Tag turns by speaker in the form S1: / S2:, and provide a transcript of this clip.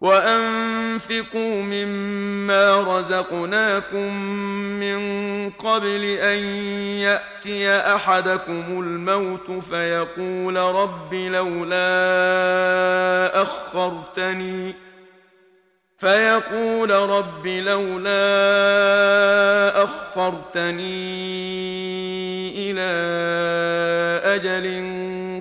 S1: وانفقوا مما رزقناكم من قبل ان ياتي احدكم الموت فيقول رب لولا اخرتني فيقول رب لولا اخرتني إلى أجل